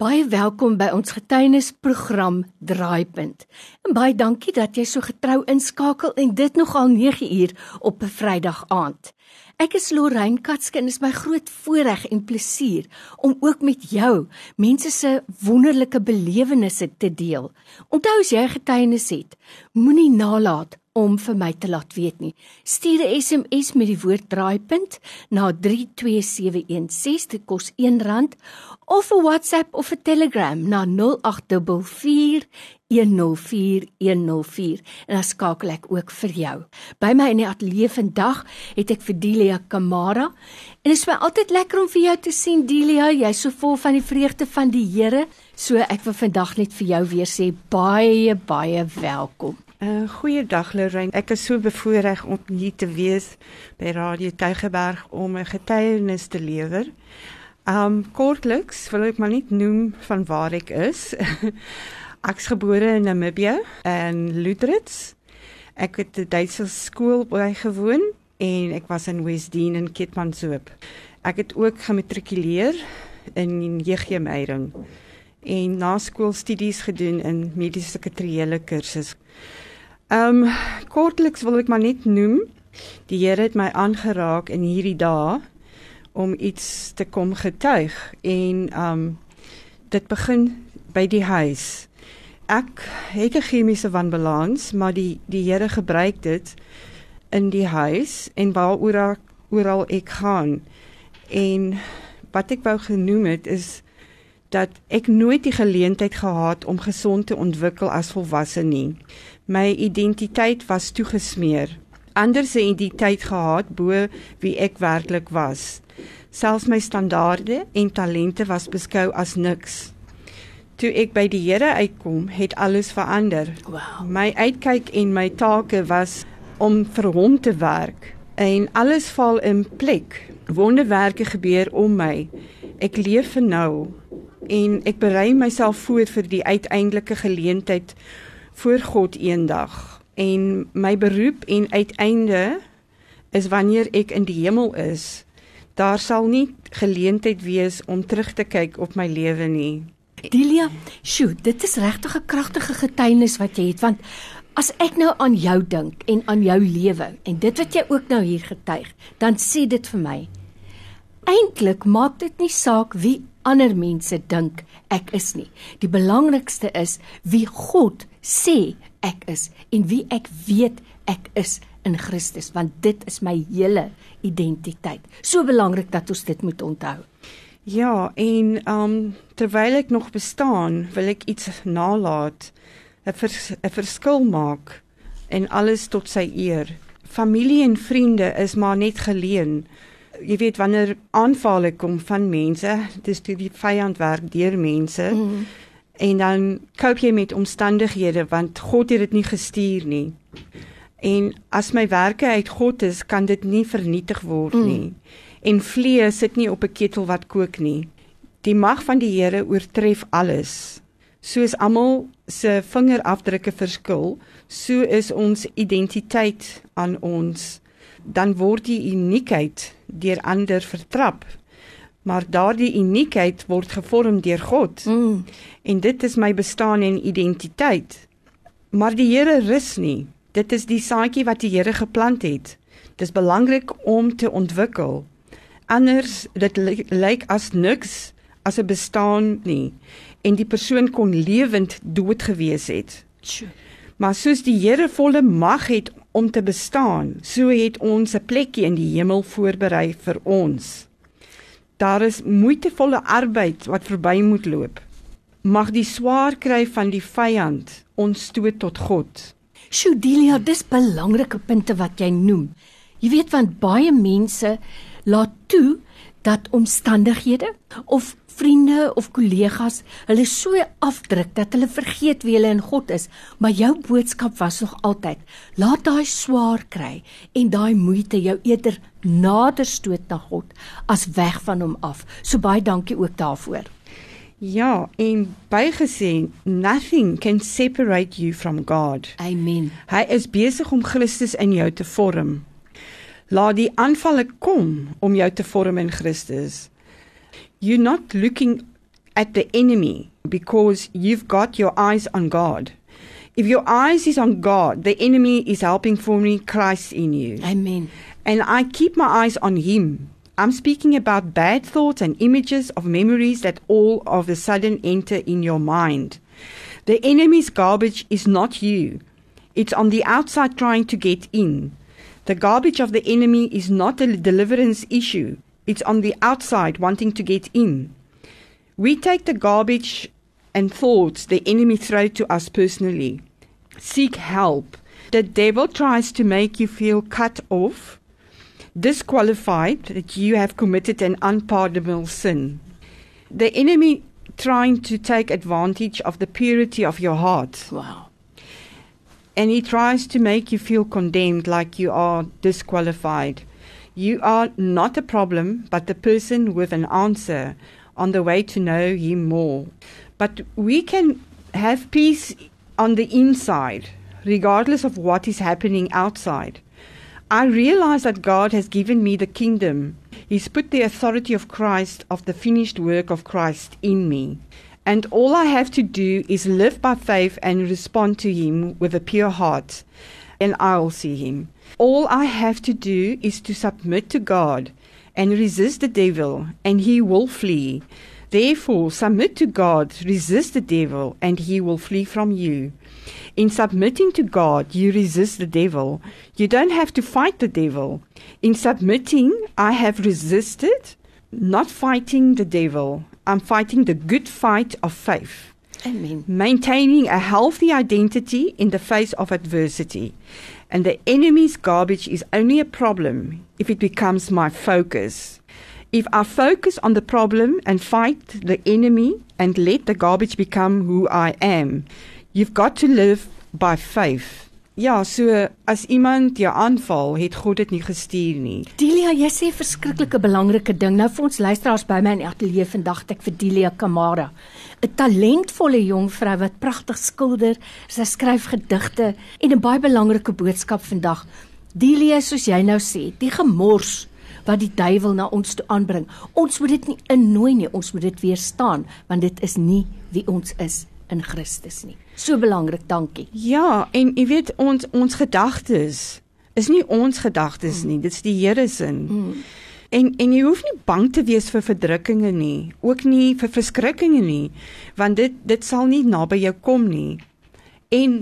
Baie welkom by ons getuienisprogram Draaipunt. En baie dankie dat jy so getrou inskakel en dit nogal 9 uur op 'n Vrydag aand. Ek is Lorraine Katskin, is my groot voorreg en plesier om ook met jou mense se wonderlike belewennisse te deel. Onthou as jy getuienis het, moenie nalat om vir my te laat weet nie. Stuur 'n SMS met die woord draaipunt na 32716 dit kos R1 of 'n WhatsApp of 'n Telegram na 0844 104104 en dan skakel ek ook vir jou. By my in die ateljee vandag het ek vir Delia Kamara en dit is my altyd lekker om vir jou te sien Delia, jy's so vol van die vreugde van die Here. So ek wil vandag net vir jou weer sê baie baie welkom. Uh, goeiedag Lorraine. Ek is so bevoorreg om hier te wees by Radio Tygerberg om 'n getuienis te lewer. Um kortliks wil ek maar net noem van waar ek is. Ek's gebore in Namibië in Luderitz. Ek het 'n Duitse skool by gewoon en ek was in Westdene in Kitmanshoop. Ek het ook gematrikuleer in JG Meyering en na skoolstudies gedoen in mediese sekretariële kursus. Ehm um, kortliks wil ek maar net noem, die Here het my aangeraak in hierdie dae om iets te kom getuig en ehm um, dit begin by die huis. Ek het 'n chemiese wanbalans, maar die die Here gebruik dit in die huis en waaroor oral ek gaan. En wat ek wou genoem het is dat ek nooit die geleentheid gehad om gesond te ontwikkel as volwasse nie. My identiteit was toegesmeer. Ander se identiteit gehad bo wie ek werklik was. Selfs my standaarde en talente was beskou as niks. Toe ek by die Here uitkom, het alles verander. Wow. My uitkyk en my take was om vir hom te werk en alles val in plek. Wonderwerke gebeur om my. Ek leef vir nou en ek berei myself voor vir die uiteindelike geleentheid voor God eendag. En my beroep en uiteinde is wanneer ek in die hemel is daar sal nie geleentheid wees om terug te kyk op my lewe nie. Delia, sjoe, dit is regtig 'n kragtige getuienis wat jy het want as ek nou aan jou dink en aan jou lewe en dit wat jy ook nou hier getuig, dan sê dit vir my eintlik maak dit nie saak wie ander mense dink ek is nie. Die belangrikste is wie God sê ek is en wie ek weet ek is in Christus want dit is my hele identiteit. So belangrik dat ons dit moet onthou. Ja, en um terwyl ek nog bestaan, wil ek iets nalat, 'n vers, 'n verskil maak en alles tot sy eer. Familie en vriende is maar net geleen jy weet wanneer aanvalle kom van mense, dis toe die vyand werk deur mense. Mm. En dan koop jy met omstandighede want God het dit nie gestuur nie. En as my werke uit God is, kan dit nie vernietig word mm. nie. En vlees sit nie op 'n ketel wat kook nie. Die mag van die Here oortref alles. Soos almal se vingerafdrukke verskil, so is ons identiteit aan ons dan word die uniekheid deur ander vertrap. Maar daardie uniekheid word gevorm deur God. Mm. En dit is my bestaan en identiteit. Maar die Here rus nie. Dit is die saadjie wat die Here geplant het. Dit is belangrik om te ontwikkel. Anders dit lyk as niks as 'n bestaan nie en die persoon kon lewend dood gewees het. Maar soos die Here volle mag het om te bestaan. So het ons 'n plekkie in die hemel voorberei vir ons. Daar is moeitevolle arbeid wat verby moet loop. Mag die swaar kry van die vyand ons stoot tot God. Shudilia, dis belangrike punte wat jy noem. Jy weet want baie mense laat toe dat omstandighede of vriende of kollegas hulle so afdruk dat hulle vergeet wie hulle in God is, maar jou boodskap was nog altyd: laat daai swaar kry en daai moeite jou eerder nader stoot na God as weg van hom af. So baie dankie ook daarvoor. Ja, en bygesê, nothing can separate you from God. Amen. Hy is besig om Christus in jou te vorm. Laat die aanvalle kom om jou te vorm in Christus you're not looking at the enemy because you've got your eyes on God. If your eyes is on God, the enemy is helping forming Christ in you. Amen. And I keep my eyes on him. I'm speaking about bad thoughts and images of memories that all of a sudden enter in your mind. The enemy's garbage is not you. It's on the outside trying to get in. The garbage of the enemy is not a deliverance issue. It's on the outside wanting to get in. We take the garbage and thoughts the enemy throw to us personally. Seek help. The devil tries to make you feel cut off, disqualified, that you have committed an unpardonable sin. The enemy trying to take advantage of the purity of your heart. Wow. And he tries to make you feel condemned like you are disqualified. You are not a problem, but the person with an answer on the way to know him more. But we can have peace on the inside, regardless of what is happening outside. I realize that God has given me the kingdom. He's put the authority of Christ, of the finished work of Christ, in me. And all I have to do is live by faith and respond to Him with a pure heart, and I'll see Him. All I have to do is to submit to God and resist the devil, and he will flee. Therefore, submit to God, resist the devil, and he will flee from you. In submitting to God, you resist the devil. You don't have to fight the devil. In submitting, I have resisted, not fighting the devil. I'm fighting the good fight of faith. Amen. Maintaining a healthy identity in the face of adversity. And the enemy's garbage is only a problem if it becomes my focus. If I focus on the problem and fight the enemy and let the garbage become who I am, you've got to live by faith. Ja, so as iemand jou aanval, het God dit nie gestuur nie. Delia, jy sê 'n verskriklike belangrike ding. Nou vir ons luisteraars by my in ateljee vandag ek vir Delia Kamara, 'n talentvolle jong vrou wat pragtig skilder, sy skryf gedigte en 'n baie belangrike boodskap vandag. Delia, soos jy nou sê, die gemors wat die duiwel na ons toe aanbring. Ons moet dit nie innooi nie, ons moet dit weerstaan, want dit is nie wie ons is in Christus nie. So belangrik, dankie. Ja, en jy weet ons ons gedagtes is nie ons gedagtes nie, dit is die Here se. Mm. En en jy hoef nie bang te wees vir verdrukkinge nie, ook nie vir verskrikkinge nie, want dit dit sal nie naby jou kom nie. En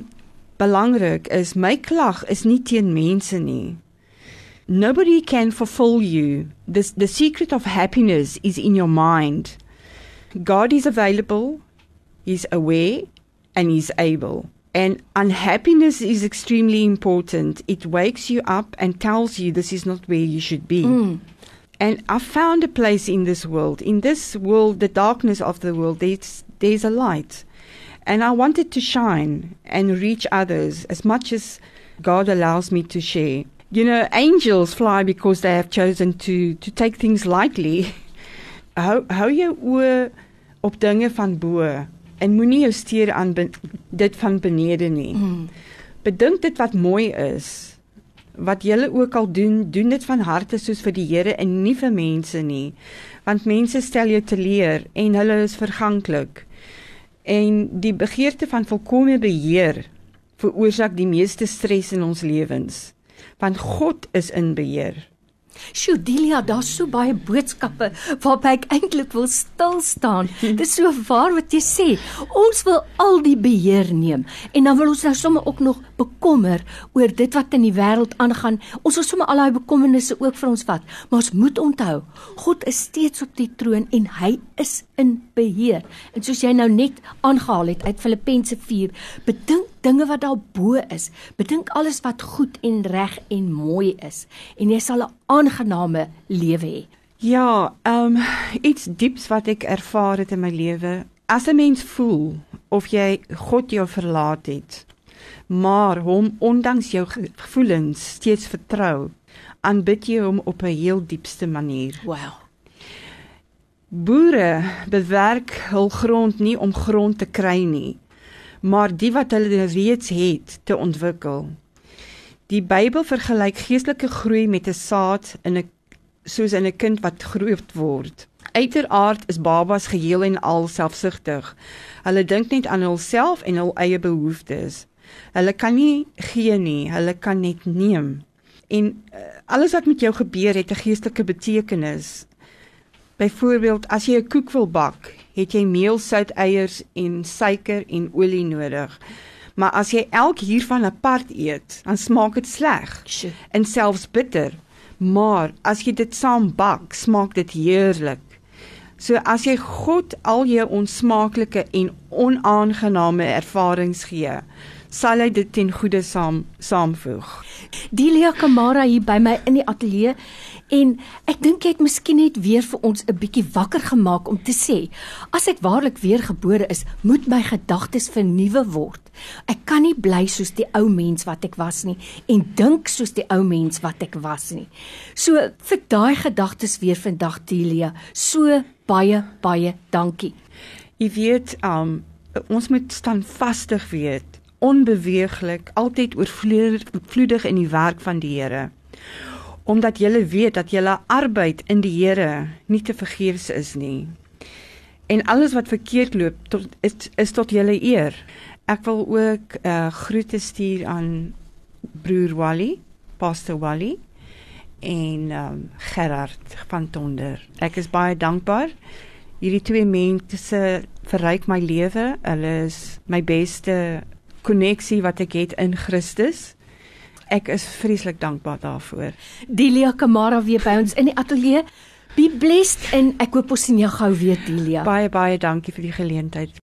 belangrik is my klag is nie teen mense nie. Nobody can fulfill you. This the secret of happiness is in your mind. God is available, he's aware and he's able. And unhappiness is extremely important. It wakes you up and tells you this is not where you should be. Mm. And I found a place in this world. In this world, the darkness of the world, there's, there's a light. And I wanted to shine and reach others as much as God allows me to share. You know, angels fly because they have chosen to, to take things lightly. hou, hou jou oë op dinge van bo en moenie jou steur aan dit van benede nie. Mm. Bedink dit wat mooi is. Wat jy ook al doen, doen dit van harte soos vir die Here en nie vir mense nie. Want mense stel jou teleur en hulle is verganklik. En die begeerte van volkomme beheer veroorsaak die meeste stres in ons lewens. Want God is in beheer. Sjoe, Delia, daar's so baie boodskappe waarby ek eintlik wil stil staan. Dis so waar wat jy sê. Ons wil al die beheer neem en dan wil ons nou sommer ook nog bekommer oor dit wat in die wêreld aangaan. Ons wil sommer al daai bekommernisse ook vir ons vat. Maar ons moet onthou, God is steeds op die troon en hy is in beheer. En soos jy nou net aangehaal het uit Filippense 4, bedink dinge wat daar bo is. Bedink alles wat goed en reg en mooi is en jy sal 'n aangename lewe hê. Ja, ehm um, iets dieps wat ek ervaar het in my lewe. As 'n mens voel of jy God jou verlaat het, maar hom ondanks jou gevoelens steeds vertrou, aanbid jy hom op 'n heel diepste manier. Wow. Boere bewerk hul grond nie om grond te kry nie, maar die wat hulle reeds het te ontwikkel. Die Bybel vergelyk geestelike groei met 'n saad in 'n soos in 'n kind wat groot word. Uiteraard is babas geheel en al selfsugtig. Hulle dink net aan hulself en hul eie behoeftes. Hulle kan nie gee nie, hulle kan net neem. En uh, alles wat met jou gebeur het 'n geestelike betekenis. Byvoorbeeld, as jy 'n koek wil bak, het jy meel, sout, eiers en suiker en olie nodig. Maar as jy elk hiervan apart eet, dan smaak dit sleg en selfs bitter. Maar as jy dit saam bak, smaak dit heerlik. So as jy God al jou onsmaaklike en onaangename ervarings gee, sal hy dit ten goeie saam saamvoeg. Delia Kamara hier by my in die ateljee en ek dink jy het miskien net weer vir ons 'n bietjie wakker gemaak om te sê as ek waarlik weer gebore is, moet my gedagtes vernuwe word. Ek kan nie bly soos die ou mens wat ek was nie en dink soos die ou mens wat ek was nie. So vir daai gedagtes weer vandag Delia, so baie baie dankie. Jy weet, um, ons moet standvastig wees onbeweeglik, altyd oorvloedig in die werk van die Here. Omdat jy weet dat jy arbeid in die Here nie te vergeefs is nie. En alles wat verkeerd loop tot is, is tot julle eer. Ek wil ook uh, groete stuur aan broer Wally, Pastor Wally en um, Gerard van Tonder. Ek is baie dankbaar. Hierdie twee mense verryk my lewe. Hulle is my beste koneksie wat ek het in Christus. Ek is vreeslik dankbaar daarvoor. Delia Kamara weer by ons in die ateljee. Be blessed en ek hoop ons sien jou gou weer Delia. Baie baie dankie vir die geleentheid.